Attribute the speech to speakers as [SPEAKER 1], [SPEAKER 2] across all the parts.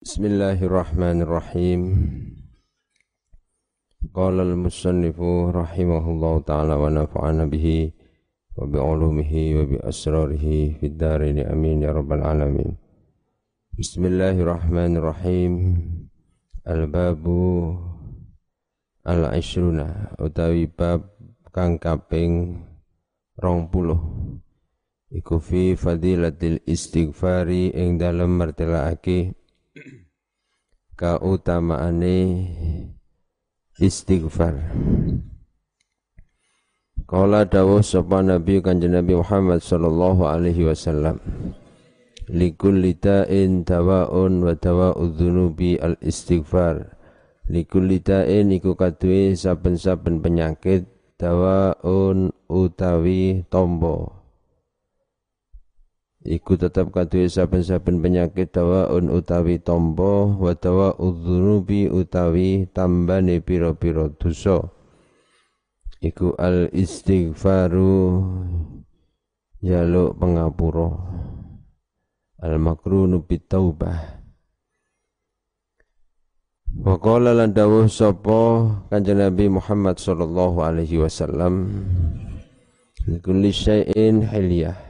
[SPEAKER 1] Bismillahirrahmanirrahim. Qala al-musannifu rahimahullahu taala wa nafa'ana bihi wa bi ulumihi wa bi asrarihi fid dharain amin ya rabbal alamin. Bismillahirrahmanirrahim. Al-babu al-ishruna utawi bab kang kaping 20 iku fi fadilatil istighfari ing dalem martelaake kautamaane istighfar. Kala dawuh sapa Nabi Kanjeng Nabi Muhammad sallallahu alaihi wasallam. Likulli ta'in dawaun wa dawa'udz dzunubi al istighfar. Likulli ta'in iku kaduwe saben-saben penyakit dawaun utawi tombo iku tetap kaduwe saben-saben penyakit dawaun utawi tombo wa dawa udzunubi utawi tambane pira-pira dosa. Iku al istighfaru jaluk pengapura. Al makrunu bitaubah Wa qala lan dawuh sapa Kanjeng Nabi Muhammad sallallahu alaihi wasallam Likulli syai'in hilyah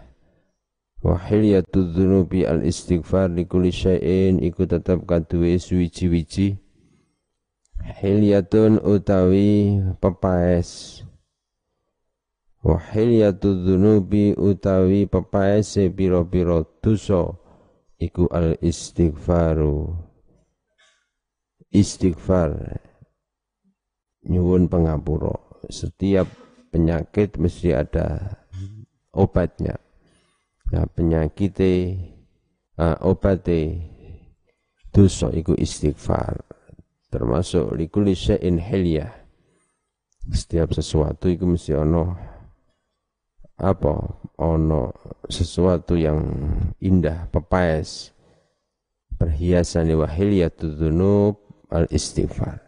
[SPEAKER 1] wa hilyatud dzunubi al istighfar li kulli syai'in iku tetep kaduwe suwiji-wiji hilyatun utawi pepaes. Wa hilyatud dzunubi utawi pepaese pira-pira dosa iku al istighfaru istighfar. Nyuwun pengapura. Setiap penyakit mesti ada obatnya Nah, penyakit uh, obate dosa iku istighfar. Termasuk likuli hilyah. Setiap sesuatu itu mesti ono apa? Ono sesuatu yang indah, pepaes. Perhiasan wa hilyatud dzunub al istighfar.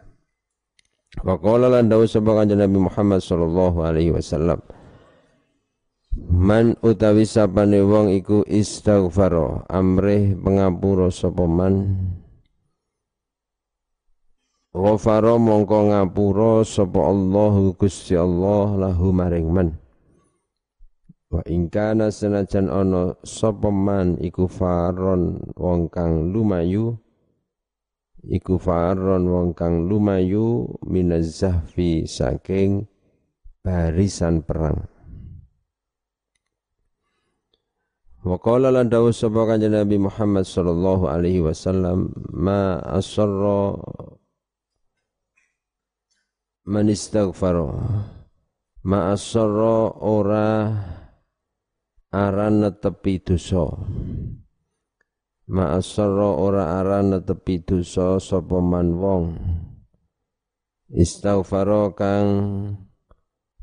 [SPEAKER 1] Wa qala lan dawu Nabi Muhammad sallallahu alaihi wasallam Man utawi sapane wong iku istighfar amrih pengapura sapa man? Ghafara mongko ngapura sapa Allah Gusti Allah lahu maring man. Wa ingkana senajan ana sapa man iku faron wong kang lumayu iku faron wong kang lumayu minazahfi saking barisan perang Wa qala lan dawu sapa kanjeng Nabi Muhammad sallallahu alaihi wasallam ma asarra man istaghfara. Ma asarra ora aran netepi dosa. Ma asarra ora aran netepi dosa sapa man wong. Istaghfara kang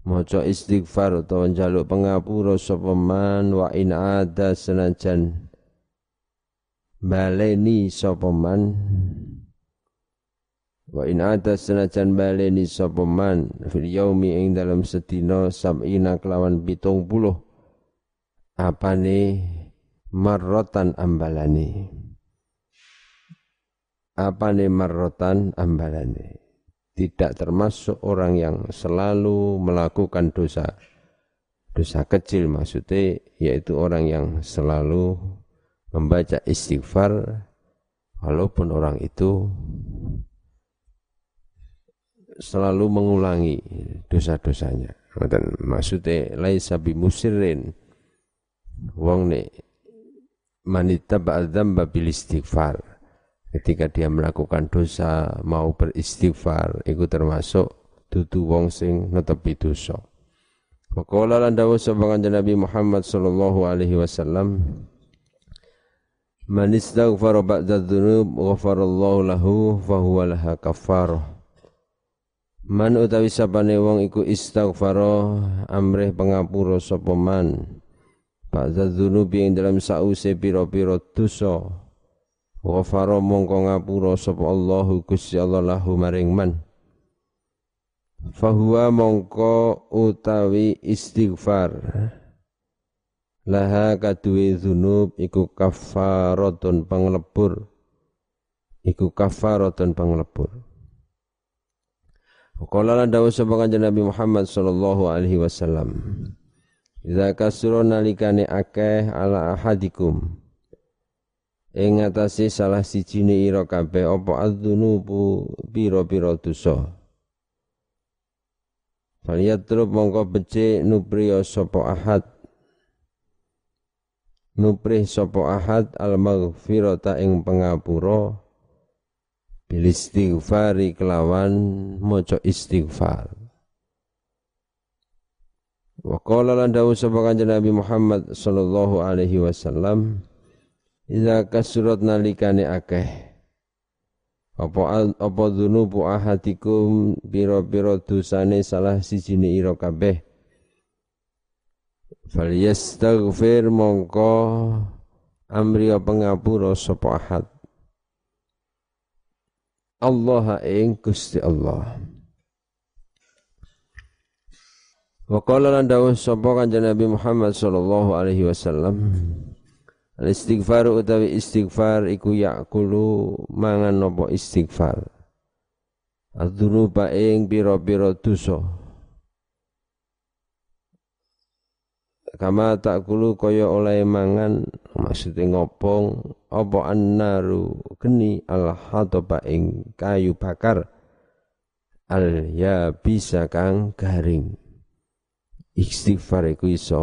[SPEAKER 1] maca istighfar utawa njaluk pengapura sapa man wa in ada senajan baleni sapa man. Wa in ada senajan baleni sapa man fil yaumi ing dalam sedina sab'ina kelawan 70 apane marrotan ambalane? Apane marrotan ambalane tidak termasuk orang yang selalu melakukan dosa dosa kecil maksudnya yaitu orang yang selalu membaca istighfar walaupun orang itu selalu mengulangi dosa-dosanya. Dan maksudnya laisa bimusirin wong ne manita ba'dzamba bil istighfar ketika dia melakukan dosa mau beristighfar itu termasuk dudu wong sing netepi dosa. Faqala lan dawuh sapa Nabi Muhammad sallallahu alaihi wasallam Man istaghfara ba'da dzunub ghafarallahu lahu fa huwa laha kafarah Man utawi sapane wong iku istaghfara amrih pengapura sapa man? Ba'da dzunubi ing dalam sause pira-pira dosa Ghafara mongko ngapura sapa Allahu Gusti Allah lahu maring man. Fahuwa mongko utawi istighfar. Laha kaduwe dzunub iku kafaratun panglebur iku kafaratun panglebur Qala lan dawuh sapa kanjeng Nabi Muhammad sallallahu alaihi wasallam Idza kasura nalikane akeh ala ahadikum ing ngatasi salah sijine ira kabeh apa adzunubu pira-pira dosa? Falyatrub mongko becik nupriya sapa ahad. Nuprih sapa ahad al maghfirata ing pangapura bil istighfari kelawan maca istighfar. Wa qala lan dawuh sapa kanjeng Nabi Muhammad sallallahu alaihi wasallam Iza kasurat nalikane akeh. Apa apa dzunubu ahadikum pira-pira dosane salah sijine ira kabeh. Falyastaghfir mongko amri pengapura sapa ahad. Allah ing Gusti Allah. Wa qala lan dawuh sapa kanjeng Nabi Muhammad sallallahu alaihi wasallam Al istighfar utawi istighfar iku yakulu mangan napa istighfar. Adzunuba ing pira-pira dosa. Kama tak kulu kaya oleh mangan maksudnya ngopong apa annaru geni al hataba ing kayu bakar. Al ya bisa kang garing. Istighfar iku iso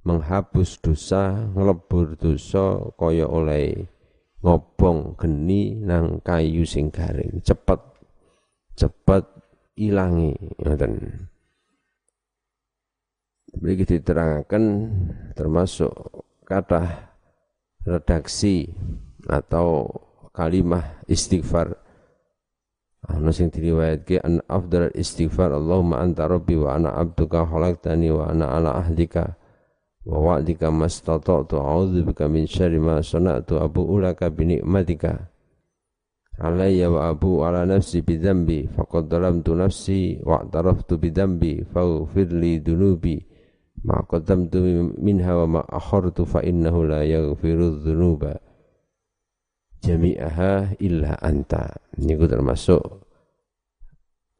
[SPEAKER 1] menghapus dosa ngelebur dosa kaya oleh ngobong geni nang kayu sing garing. Cepet cepet ilangi ngoten. Beri diterangkan termasuk kata redaksi atau kalimah istighfar. Ana sing diriwayatke an afdal istighfar Allahumma anta rabbi wa ana abduka khalaqtani wa ana ala ahdika wa wa'dika mastata'tu a'udzu bika min syarri ma sana'tu abu ulaka bi ni'matika. Alayya wa abu ala nafsi bi dzambi faqad dalamtu nafsi wa i'taraftu bi dzambi faghfir li dunubi ma qaddamtu minha wa ma akhartu fa innahu la yaghfiru dzunuba jami'aha illa anta. Niku termasuk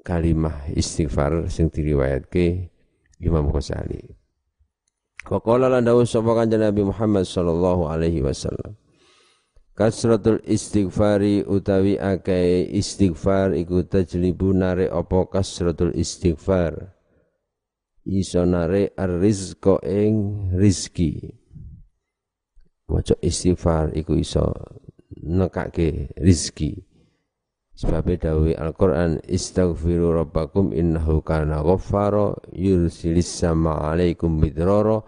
[SPEAKER 1] kalimah istighfar sing diriwayatke Imam Ghazali wa qala lan dawuh sapa kanjeng Nabi Muhammad sallallahu alaihi wasallam. Kasratul istighfari utawi akeh istighfar iku tajlibu nare apa kasratul istighfar? Iso narik ar-rizqa ing rizki. Maca istighfar iku iso nekake rizki. Sebab dawuh Al-Qur'an istaghfiru rabbakum innahu kana ghaffara yursilis sama alaikum midrara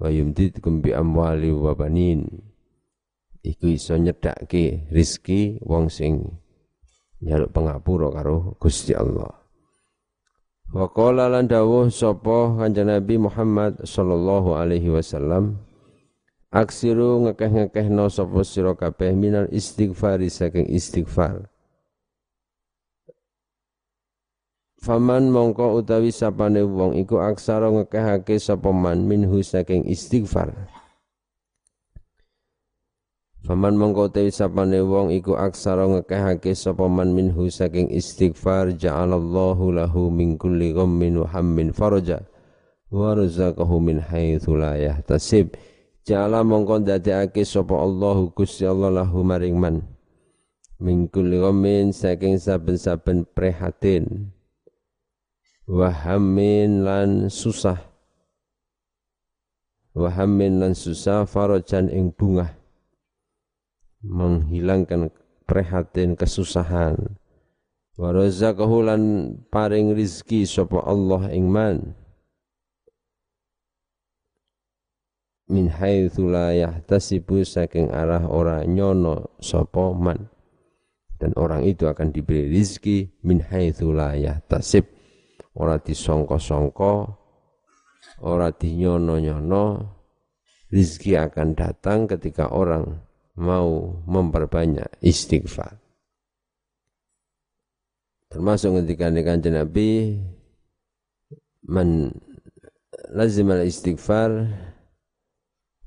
[SPEAKER 1] wa yumdidkum bi amwali wa banin. Iku iso nyedake rizki wong sing nyaluk pengapura karo Gusti Allah. Wa qala lan dawuh sapa Kanjeng Nabi Muhammad sallallahu alaihi wasallam Aksiru ngekeh-ngekehno sapa sira kabeh minal istighfari saking istighfar Faman mongko utawi sapane wong iku aksara ngekehake sapa man minhu saking istighfar. Faman mongko te sapane wong iku aksara ngekehake sapa man minhu saking istighfar ja'alallahu lahu min kulli ghammin wa hammin faraja wa razaqahu min haitsu la yahtasib. Ja'ala mongko dadekake sapa Allahu Gusti Allah lahu maring man min kulli ghammin saking saben-saben prihatin wa hammin lan susah. Wa hammin lan susah farajan ing bungah. Menghilangkan prihatin kesusahan. Wa razaqahu lan paring rizki sapa Allah ing man. Min haitsu la yahtasibu saking arah ora nyono sapa man. Dan orang itu akan diberi rizki min haitsu la yahtasib ora disongko-songko ora dinyono-nyono rizki akan datang ketika orang mau memperbanyak istighfar. Termasuk ketika kanjeng Nabi man al istighfar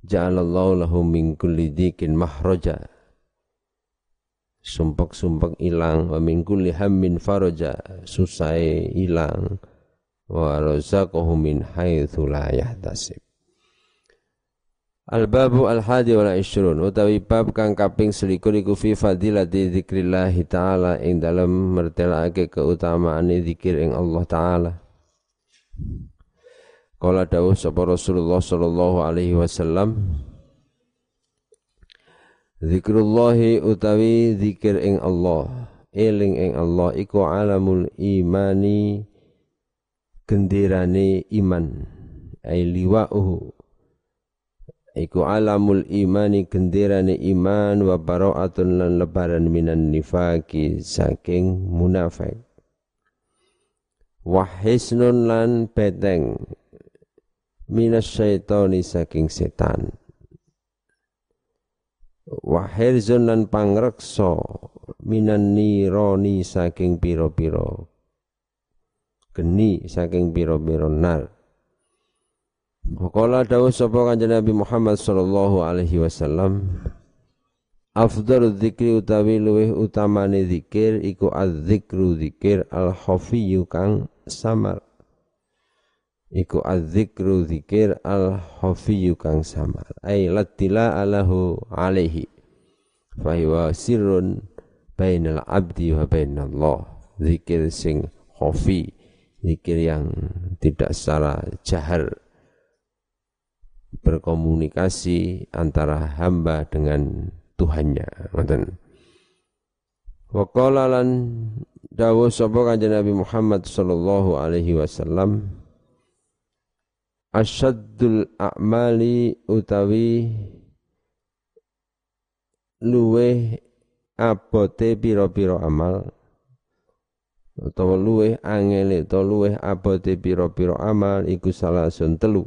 [SPEAKER 1] ja'alallahu lahu min kulli dikin sumpek-sumpek ilang. Wa min kulli hammin faraja. Susai ilang. Wa razaqahu min haitsu la yahtasib. Al babu al hadi wal ishrun. Utawi bab kang kaping selikur iku fi fadilati dzikrillah taala. Ing dalem mertelake keutamaan zikir ing Allah taala. Kala dawuh sapa Rasulullah sallallahu alaihi wasallam Zikrullahi utawi zikir ing Allah, eling ing Allah iku alamul imani gendirane iman. Ai liwa'uhu iku alamul imani gendirane iman wa bara'atun lan lebaran minan nifaki saking munafik. Wahisnun lan beteng minas syaitoni saking setan wahirzun lan pangreksa minan nironi saking piro-piro geni saking piro-piro nar. Wakala dawuh sapa kanjeng Nabi Muhammad sallallahu alaihi wasallam Afdhalu dzikri utawi luweh utamane zikir iku az-zikru zikir al-khafiyyu kang samar iku adzikru zikir al khafiyyu kang samar. Ay latila alahu alaihi. Fa huwa sirrun bainal abdi wa bainallah. Zikir sing khafi zikir yang tidak secara jahar berkomunikasi antara hamba dengan Tuhannya. Ngoten wa qala lan dawuh sapa kanjeng Nabi Muhammad sallallahu alaihi wasallam asyaddul a'mali utawi luweh abote pira-pira amal. Utawa luweh angele utawa luweh abote amal iku salasun telu.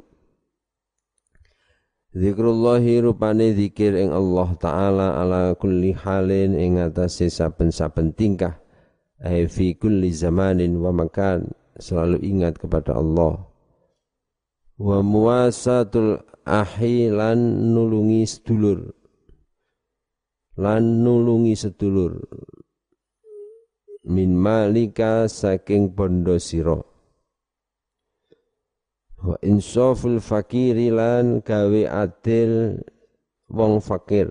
[SPEAKER 1] Zikrullahi rupane zikir ing Allah Ta'ala ala kulli halin ing atase saben-saben tingkah ai fi kulli zamanin wa makan selalu ingat kepada Allah wa muwasatul ahi lan nulungi sedulur. Lan nulungi sedulur. Min malika saking bondo sira. Wa insaful fakiri lan gawe adil wong fakir.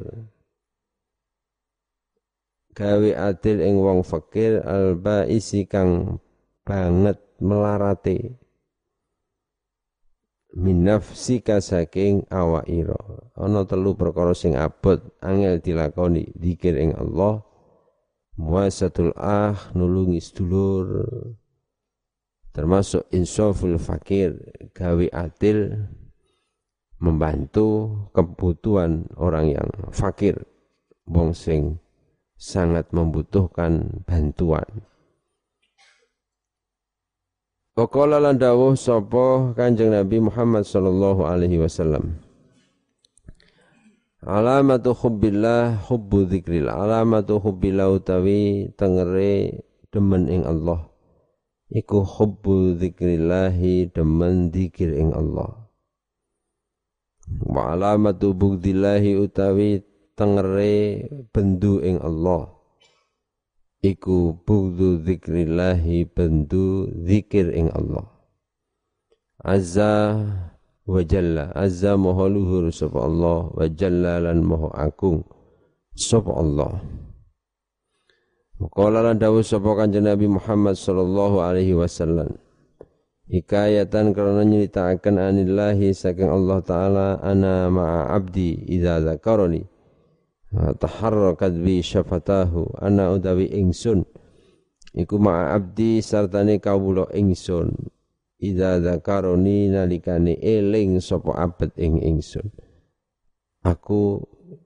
[SPEAKER 1] Gawe adil ing wong fakir alba isi kang banget melarate minafsika saking ira. Ana telu perkara sing abot angel dilakoni zikir ing Allah. Muasatul ah nulungi sedulur. Termasuk insaful fakir gawe adil membantu kebutuhan orang yang fakir. Wong sing sangat membutuhkan bantuan Waqala lan dawuh sapa Kanjeng Nabi Muhammad sallallahu alaihi wasallam. Alamatu hubbillah hubbu dzikril. Alamatu hubbillah utawi tengere demen ing Allah. Iku hubbu dzikrillahi demen dzikir ing Allah. Wa alamatu bugdillahi utawi tengere bendu ing Allah iku bugdu zikrillahi bendu zikir ing Allah. Azza wa jalla azza maha luhur sapa Allah wa jalla lan maha agung sapa Allah. Qala lan dawuh sapa kanjeng Nabi Muhammad sallallahu alaihi wasallam. Hikayatan karena nyeritakan anillahi saking Allah Ta'ala ana ma'a abdi idza zakaroni taharrakat bi syafatahu. Ana utawi ingsun. Iku ma abdi sartane kawula ingsun. Idza dzakaroni nalikane eling sapa abet ing ingsun. Aku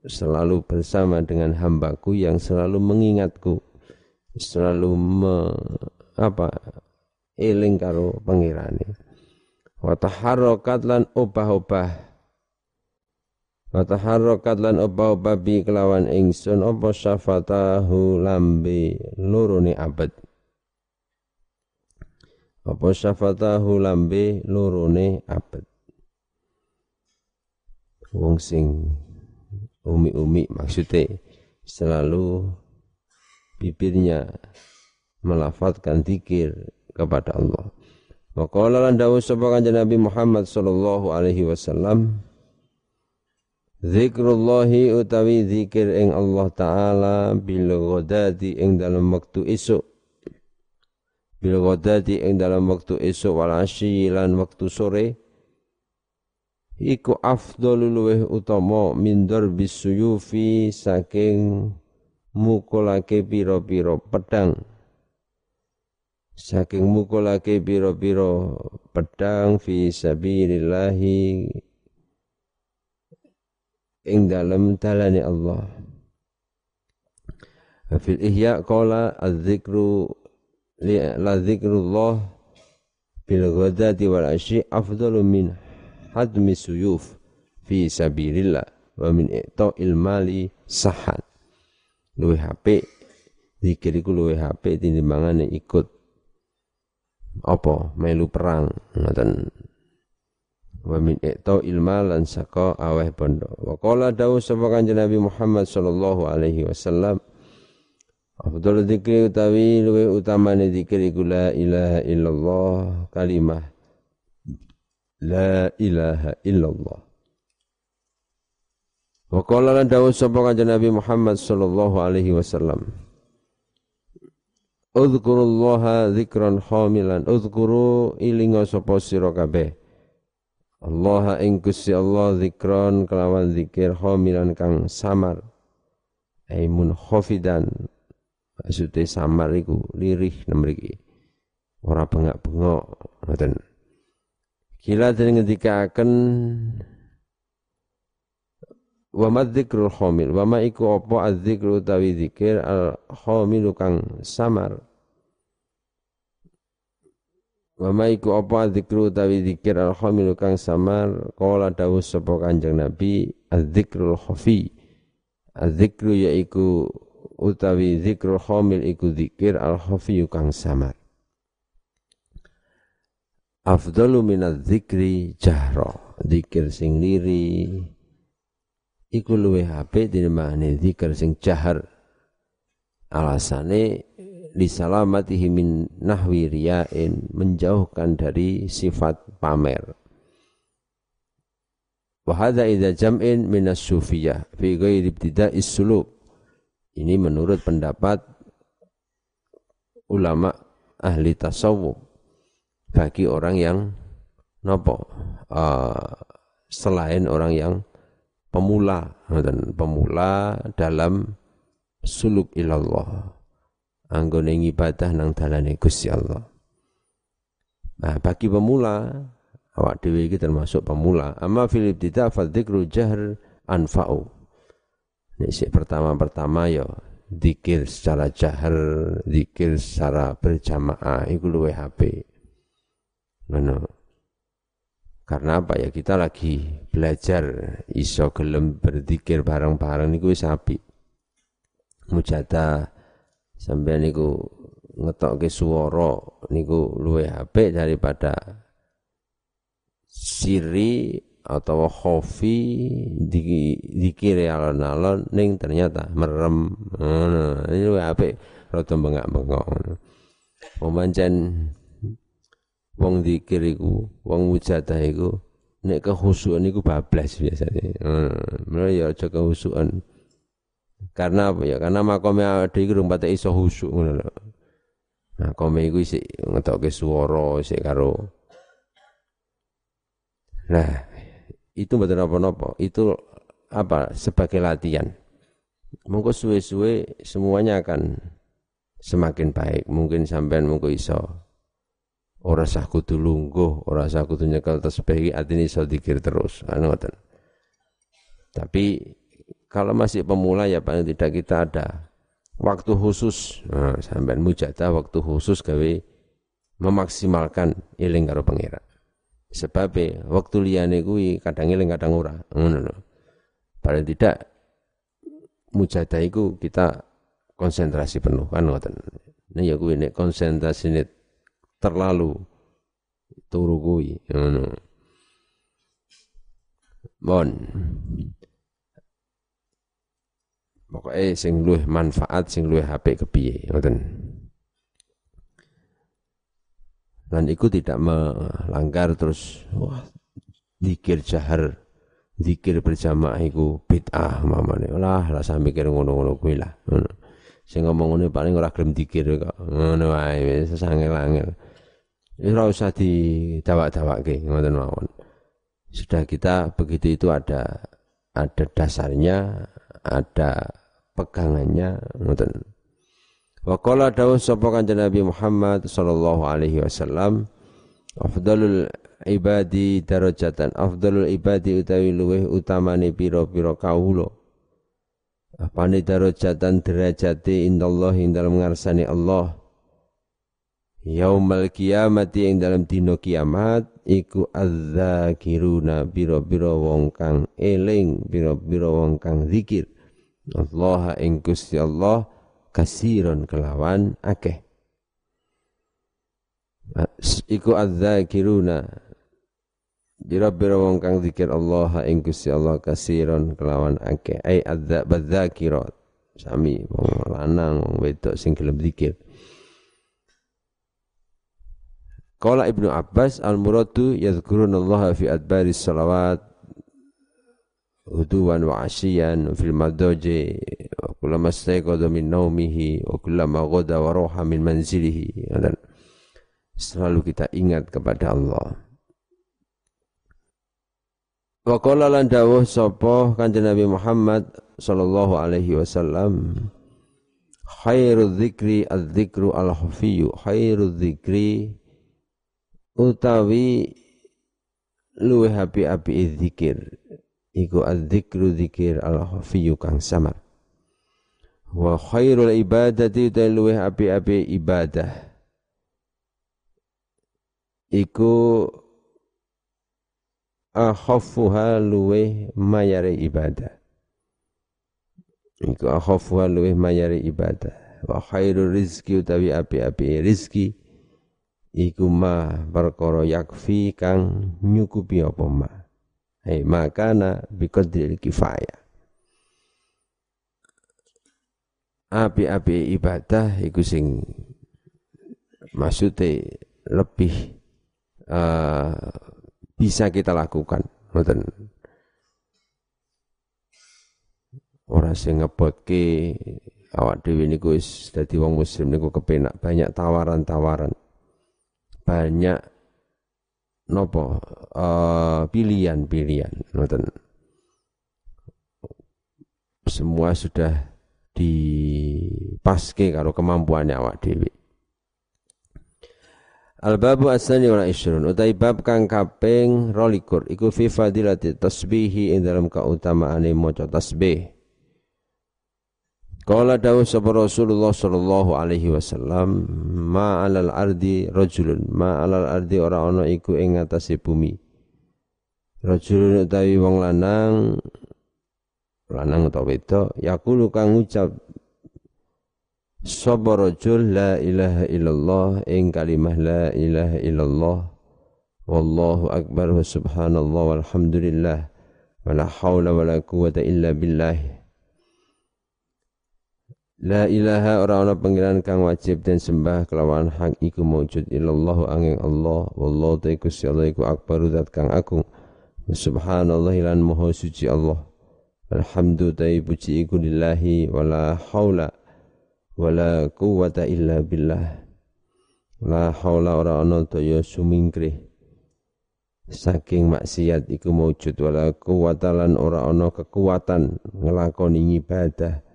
[SPEAKER 1] selalu bersama dengan hambaku yang selalu mengingatku. Selalu me, apa eling karo pangirane. Wa taharrakat lan obah-obah Wataharrokat lan opa opa bi kelawan ingsun opa syafatahu lambe luruni abad. Opa syafatahu lambe luruni abad. Wong sing umi-umi maksudnya selalu bibirnya melafatkan zikir kepada Allah. Qala lan dawuh Nabi Muhammad sallallahu alaihi wasallam Zikrullahi utawi zikir ing Allah Ta'ala bil ghadati ing dalam waktu esok. Bil ghadati ing dalam waktu esok wal lan waktu sore. Iku afdhalu luweh utama min bis suyufi saking mukulake pira-pira pedang. Saking mukulake pira-pira pedang fi sabilillahi ing dalam dalane Allah. Fil ihya qala az-zikru la zikrullah bil ghadati wal ashi afdalu min hadmi suyuf fi sabilillah wa min i'ta'il mali sahat luwe HP zikir iku luwe HP tinimbangane ikut apa? Melu perang ngoten wa min ito ilma lan saka aweh bondo wa qala dawu sapa kanjeng Nabi Muhammad sallallahu alaihi wasallam Afdal dzikri utawi luwe utamane dzikir iku la ilaha illallah kalimah la ilaha illallah Wa qala lan dawu sapa kanjeng Nabi Muhammad sallallahu alaihi wasallam Udhkurullaha dzikran khamilan. Udhkuru ilinga sapa sira. Allah ing Gusti Allah zikron kelawan zikir khamilan kang samar. Aimun khafidan. Maksudnya samar iku lirih nemriki. Ora bengak-bengok ngoten. Kila den ngendikaken wa madzikrul khamil wa ma iku apa adzikru utawi zikir al khamilu kang samar wa ma iku apa adzikru utawi zikir al khamilu kang samar qala dawuh sapa kanjeng nabi adzikrul khafi. Adzikru yaiku utawi zikrul khamil iku zikir al khafi kang samar. Afdalu minadz zikri jahra zikir sing liri. Iku luwe apik tinimbangane zikir sing jahar. Alasane salamatihi min nahwi riyain menjauhkan dari sifat pamer. Wa hadza idza jam'in minas sufiyah fi ghairi ibtida'is suluk ini menurut pendapat ulama ahli tasawuf bagi orang yang nopo uh, selain orang yang pemula dan pemula dalam suluk ilallah anggone ibadah nang dalane Gusti Allah. Nah bagi pemula awak dhewe iki termasuk pemula. Amma fil ibtida fa dzikru jahr anfa'u. Nek sik pertama-pertama ya zikir secara jahar zikir secara berjamaah iku luwih HP ngono. Karena apa ya? Kita lagi belajar iso gelem berzikir bareng-bareng niku wis apik. Mujada sampai niku ngetokke swara niku luwih apik daripada siri atau khofi di dikire alon-alon ning ternyata merem ngono ini luwih apik rada bengak-bengok ngono wong zikir iku, wong mujadah iku nek kehusuan iku bablas biasanya. Hmm, mulai ya aja kehusuan. Karena apa ya? Karena makome awake iku rung patek iso husuk ngono lho. Nah, kome iku isik ngetokke swara isik karo Nah, itu betul apa-apa. Itu apa? Sebagai latihan. Mungkin suwe-suwe semuanya akan semakin baik. Mungkin sampean mungkin iso ora sah kudu lungguh, ora sah kudu nyekel tasbih atine iso dikir terus. Anu. Tapi kalau masih pemula ya paling tidak kita ada waktu khusus nah, sampai mujadah waktu khusus gawe memaksimalkan iling karo pangeran. Sebab waktu liyane kuwi kadang iling kadang ora. Ngono lho. Paling tidak mujadah iku kita konsentrasi penuh kan ngoten. Nah ya kuwi nek konsentrasi terlalu turu kuwi ngono Bon. Pokoknya sing luwih manfaat, sing luwih HP kepiye, ngoten. Dan iku tidak melanggar terus wah dikir jahar, dikir berjamaah iku bid'ah mamane. Lah lah sampe mikir ngono-ngono kuwi lah. Sing ngomong ngene paling ora gelem dikir kok. Ngono wae wis sangel-angel. Ora usah didawak-dawakke ngoten mawon. Sudah kita begitu itu ada ada dasarnya, ada pegangannya ngoten. Wa qala dawuh sapa kanjeng Nabi Muhammad sallallahu alaihi wasallam afdalul ibadi darajatan afdalul ibadi utawi luweh utamane pira-pira kawula. Apane darajatan derajate indallah ing dalam ngarsane Allah. Yaumal kiamati ing dalam dino kiamat iku adzakiruna biro-biro wong kang eling biro-biro wong kang zikir Allah ing Gusti Allah kasiron kelawan akeh. Iku adzakiruna. Bira-bira wong kang zikir Allah ing Gusti Allah kasiron kelawan akeh. Ai adzab badzakirat sami wong lanang wong wedok sing gelem zikir Qala Ibnu Abbas al-muradu yadhkuruna Allah fi adbari salawat huduwan wa kullama stayqadha min naumihi wa kullama ghada wa roha min manzilihi dan selalu kita ingat kepada Allah. Wa qala lan dawuh sapa Kanjeng Nabi Muhammad sallallahu alaihi wasallam khairu dzikri adzikru al-khafiyyu khairu dzikri utawi luwih api-api zikir iku adzikru dzikir al-khafiyyu kang samar. Wa khairul ibadati luwih api-api ibadah. Iku akhafuha luweh mayare ibadah. Iku akhafuha luweh mayare ibadah. Wa khairu rizki utawi api-api rizki iku ma perkara yakfi kang nyukupi apa ma hai makana biqadri kifayah api-api ibadah iku sing maksudnya lebih uh, bisa kita lakukan. Ngoten. Ora sing ngebotke awak dhewe niku wis dadi wong muslim niku kepenak banyak tawaran-tawaran. Banyak nopo uh, pilihan-pilihan. Semua sudah dipaske karo kemampuannya awak dhewe. Al-babu asani wa isyrun utai bab kang kaping 22 iku fi fadilati tasbihi ing dalam kautamaane maca tasbih. Qala dawu sapa Rasulullah sallallahu alaihi wasallam ma alal ardi rajulun ma alal ardi ora ana iku ing ngatasé bumi. Rajulun utawi wong lanang lanang utawa wedok yaqulu kang ngucap Sapa rajul la ilaha illallah ing kalimah la ilaha illallah wallahu akbar wa subhanallah walhamdulillah wala haula wala quwata illa billah La ilaha ora ana pangeran kang wajib dan sembah kelawan hak iku maujud illallah angin Allah wallahu ta Gusti Allah iku akbar zat kang agung. Subhanallah lan maha suci Allah. Alhamdu ta puji iku lillahi wala haula wala quwata illa billah. La haula ora ana daya sumingkrih. Saking maksiat iku maujud wala quwata lan ora ana kekuatan nglakoni ibadah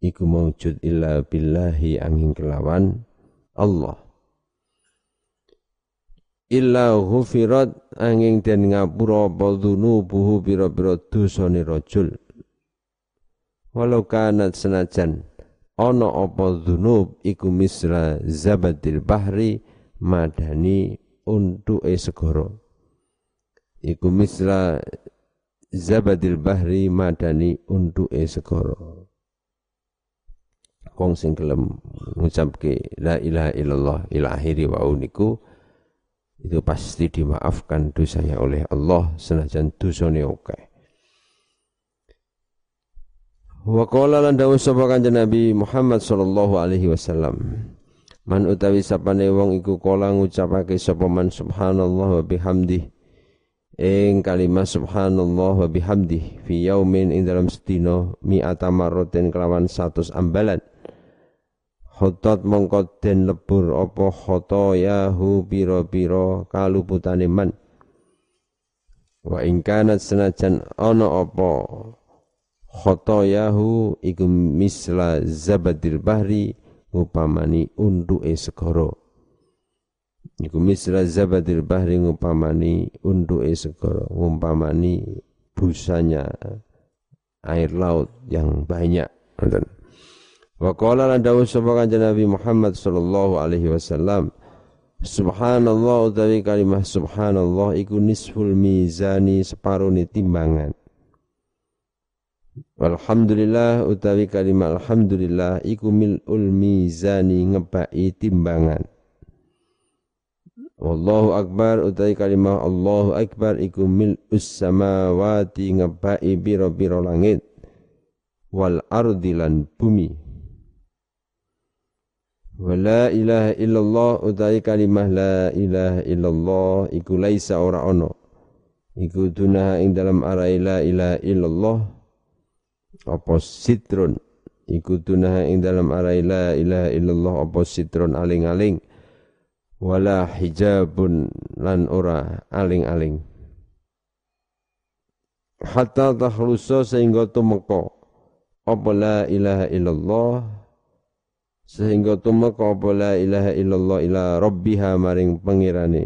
[SPEAKER 1] iku maujud illa billahi angin kelawan Allah. Illa ghufirat angin den ngapura apa dzunubuhu pira-pira dosane rajul. Walau kanat senajan ana apa dzunub iku misra zabadil bahri madani untuke segara. Iku misra zabadil bahri madani untuke segara wong sing gelem ngucapke la ilaha illallah ila akhiri wa uniku itu pasti dimaafkan dosanya oleh Allah senajan dosane oke Wa qala lan dawuh sapa kanjeng Nabi Muhammad sallallahu alaihi wasallam. Man utawi sapane wong iku kala ngucapake sapa man subhanallah wa bihamdi ing kalimat subhanallah wa bihamdi fi yaumin ing dalam sedina mi'ata marratin kelawan 100 ambalan. Khotot mongko den lebur apa khoto yahu pira-pira kaluputane man. Wa ing kanat senajan ana apa khotoyahu iku misla zabadil bahri ngupamani unduke segara iku misla zabadil bahri ngupamani unduke segara ngumpamani busanya air laut yang banyak Wa qala lan dawuh sapa kanjeng Nabi Muhammad sallallahu alaihi wasallam Subhanallah utawi kalimah subhanallah iku nisful mizani separone timbangan Alhamdulillah utawi kalimat alhamdulillah iku mil'ul mizani ngebai timbangan. Wallahu akbar utawi kalimat Allahu akbar iku mil'us samawati ngebai biro-biro langit wal ardi lan bumi. Wala ilaha illallah utawi kalimah la ilaha illallah iku laisa ora ono. Iku dunah ing dalam arai la ilaha illallah apa sitrun iku tunah ing dalam arai la ilaha illallah apa sitrun aling-aling wala hijabun lan ora aling-aling hatta takhlusa sehingga tumeka apa la ilaha illallah sehingga tumeka apa la ilaha illallah ila rabbiha maring pangirane.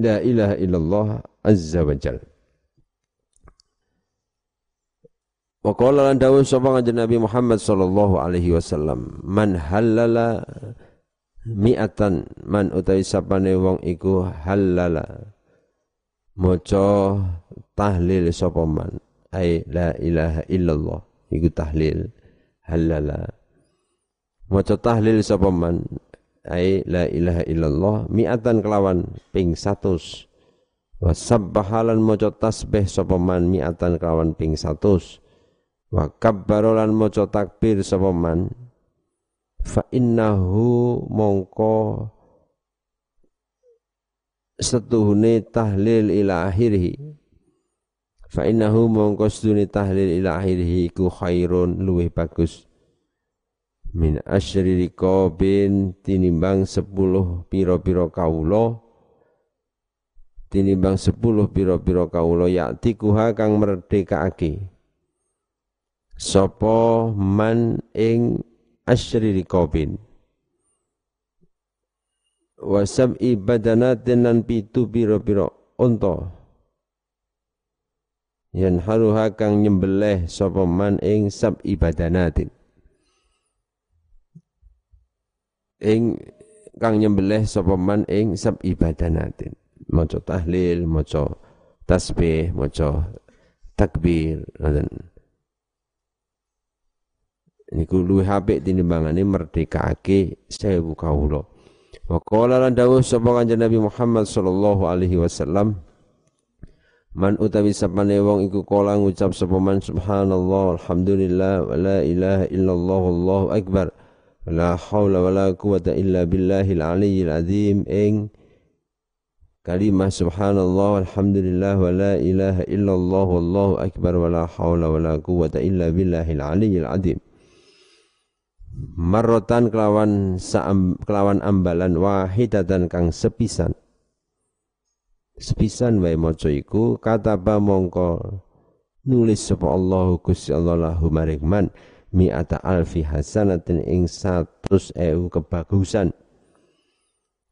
[SPEAKER 1] La ilaha illallah azza wa jalla Wa qala lan dawuh sapa kanjeng Nabi Muhammad sallallahu alaihi wasallam, man halala mi'atan man utawi sapane wong iku halala maca tahlil sapa man? Ai la ilaha illallah iku tahlil halala. Maca tahlil sapa man? Ai la ilaha illallah. Mi'atan kelawan ping 100 wa sabbahalan maca tasbih sapa man? Mi'atan kelawan ping 100 wa kabbaro lan maca takbir sapa man? Fa innahu mongko setuhune tahlil ila akhirih fa innahu mongko setuhune tahlil ila akhirih iku khairun luwih bagus. Min asyri riqabin tinimbang sepuluh piro-piro kawula. Tinimbang sepuluh piro-piro kawula yakti kuha kang merdekaake sapa man ing asyri riqabin? Wa sab'i badanatin lan pitu pira-pira unta yan haruha kang nyembelih sapa man ing sab'i badanatin ing kang nyembelih sapa man ing sab'i badanatin maca tahlil maca tasbih maca takbir ngoten. Niku luwih apik tinimbangane merdekake sewu kawula. Wa qala lan dawuh sapa kanjeng Nabi Muhammad sallallahu alaihi wasallam Man utawi sapane wong iku kala ngucap sapa man subhanallah alhamdulillah wa la ilaha illallah wallahu akbar wa la haula wa la quwata illa billahil aliyyil azim. Ing kalimah subhanallah alhamdulillah wa la ilaha illallah wallahu akbar wa la haula wa la quwata illa billahil aliyyil azim. Marrotan kelawan saam, kelawan ambalan wahidatan kang sepisan sepisan wae maca iku kataba mongko nulis sapa Allah Gusti Allah lahu man mi'ata alfi hasanatin ing 100 ewu kebagusan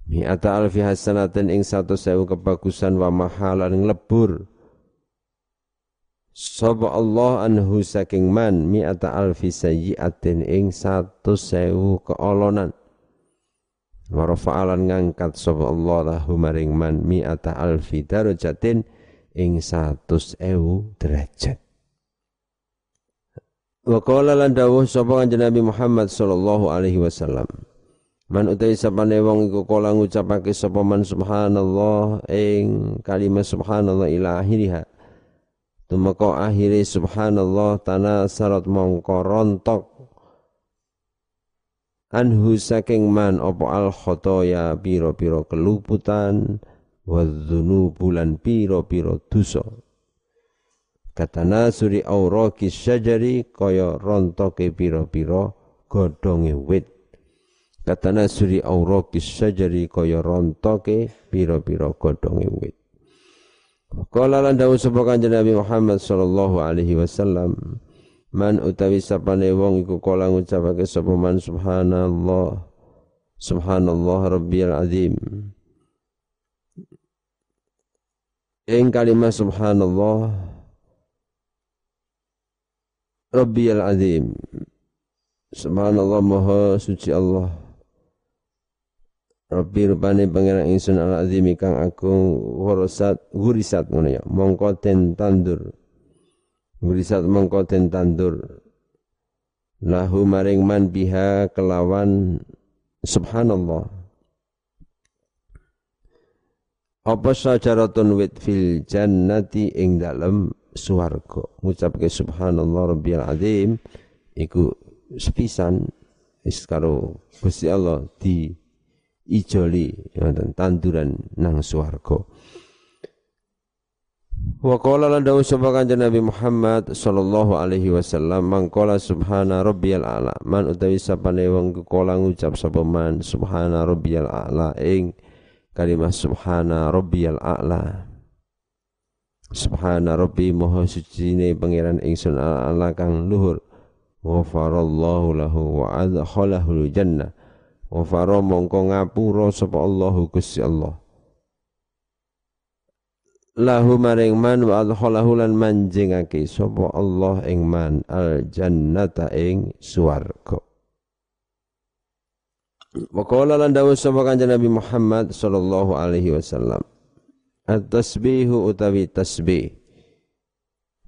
[SPEAKER 1] mi'ata alfi hasanatin ing 100 ewu kebagusan wa mahalan nglebur Sapa Allah anhu saking man mi'ata alfi sayyi'atin ing satu sewu keolonan. Warfa'alan ngangkat sapa Allah lahu maring man mi'ata alfi darajatin ing satu sewu derajat. Wa qala lan dawuh sapa kanjeng Nabi Muhammad sallallahu alaihi wasallam. Man utai sapane wong iku kala ngucapake sapa man subhanallah ing kalimat subhanallah ila akhiriha tumeka akhire subhanallah tanah sarat mongko rontok anhu saking man opo al khotoya piro-piro keluputan wadzunu bulan piro-piro dosa katana suri auraki syajari kaya rontoke piro-piro godonge wit. Katana suri auraki syajari kaya rontoke piro-piro godonge wit. Kala lan dawuh Kanjeng Nabi Muhammad sallallahu alaihi wasallam Man utawi sapane wong iku kala ngucapake sapa man subhanallah. Subhanallah rabbiyal azim. Ing kalimat subhanallah rabbiyal azim. Subhanallah maha suci Allah. Rabbi rupane pangeran ingsun al azim kang agung warasat gurisat ngono ya. Mongko ten tandur Gurisat mengko den tandur lahu maring man biha kelawan. Subhanallah. Apa sajaratun wit fil jannati ing dalem swarga? Ngucapke subhanallah rabbiyal azim. Iku sepisan. Wis karo Gusti Allah di ijoli tanduran nang swarga Wa qala lan dawu sapa kanjeng Nabi Muhammad sallallahu alaihi wasallam mangkola subhana rabbiyal a'la. Man utawi sapane wong kala ngucap sapa man subhana rabbiyal a'la ing kalimat subhana rabbiyal a'la. Subhana rabbi maha sucine pangeran ingsun a'la kang luhur. Ghafarallahu lahu wa adkhalahu jannah ghafara mongko ngapura sapa Allahu Gusti Allah lahu maring man wa adkhalahu lan manjingake sapa Allah ing man al jannata ing swarga. Wa qala lan dawuh sapa kanjeng Nabi Muhammad sallallahu alaihi wasallam at-tasbihu utawi tasbih.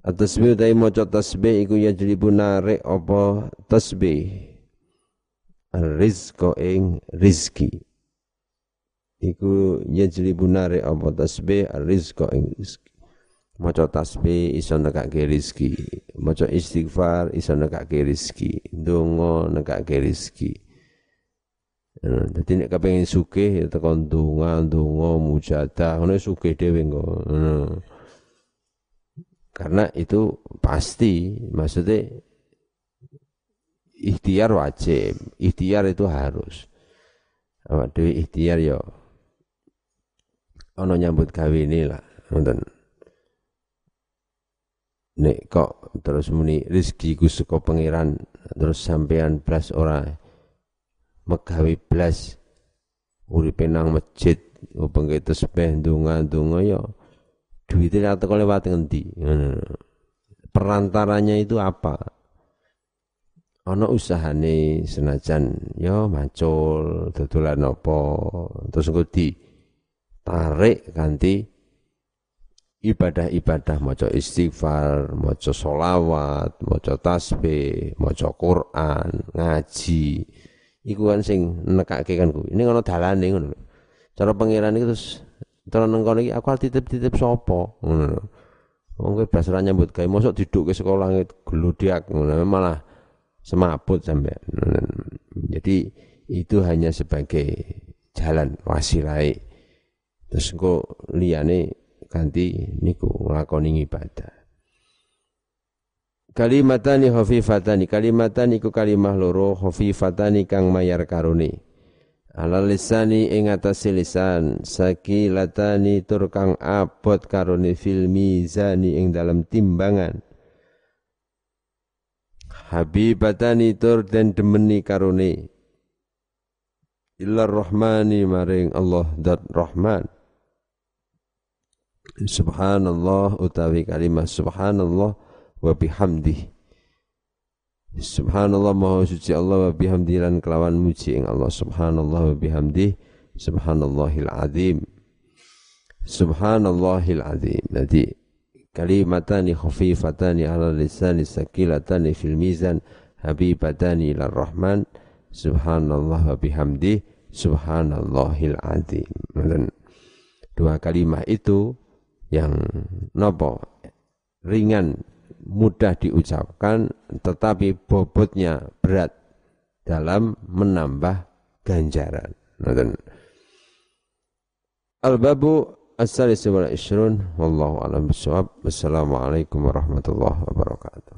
[SPEAKER 1] At-tasbih utawi maca tasbih iku ya jlibu narik apa tasbih? Rizqa ing rizki iku yajli bunare apa tasbih? Rizqa ing rizki maca tasbih iso nekake rezeki. Maca istighfar iso nekake rezeki. Ndonga nekake rezeki. Dadi nek kepengin sugih ya tekan donga, donga, mujadah, ngono sugih dhewe engko. Karena itu pasti, maksudnya ikhtiar wajib, ikhtiar itu harus. Awak dhewe ikhtiar ya ana nyambut gawe ini lah ngoten nek kok terus muni rezeki ku saka pangeran terus sampean blas ora megawe blas uripe nang masjid upenge tesbih ndonga-ndonga ya duwite ra teko lewat ngendi? Perantaranya itu apa? Ana usahane senajan ya macul dodolan apa terus engko di tarik ganti ibadah-ibadah maca istighfar, maca solawat, maca tasbih, maca Quran, ngaji. Iku kan sing nekake kan kuwi. Ini ngono dalane ngono. Cara pangeran iki terus terus nang kono iki aku titip-titip sapa ngono. Wong kowe blas ora nyambut gawe mosok didukke sekolah glodiak ngono malah semaput sampai. Jadi itu hanya sebagai jalan wasilai Terus engko liyane ganti niku nglakoni ibadah. Kalimatani khafifatani kalimatani iku kalimah loro khafifatani kang mayar karuni. Ala lisani ing atas lisan sakilatani tur kang abot karuni fil mizani ing dalam timbangan. Habibatani tur den demeni karuni. Illa rahmani maring Allah dat rahman. Subhanallah utawi kalimat subhanallah wa bihamdih. Subhanallah maha suci Allah wa bihamdih lan kelawan muji ing Allah subhanallah wa bihamdih subhanallahil azim. Subhanallahil azim. Jadi kalimatani khafifatani ala lisani sakilatani fil mizan habibatani ila rahman subhanallah wa bihamdih subhanallahil azim. Dua kalimat itu yang nopo ringan, mudah diucapkan, tetapi bobotnya berat dalam menambah ganjaran. Al-babu as-salis wal ishrun wallahu a'lam. Wassalamualaikum warahmatullahi wabarakatuh.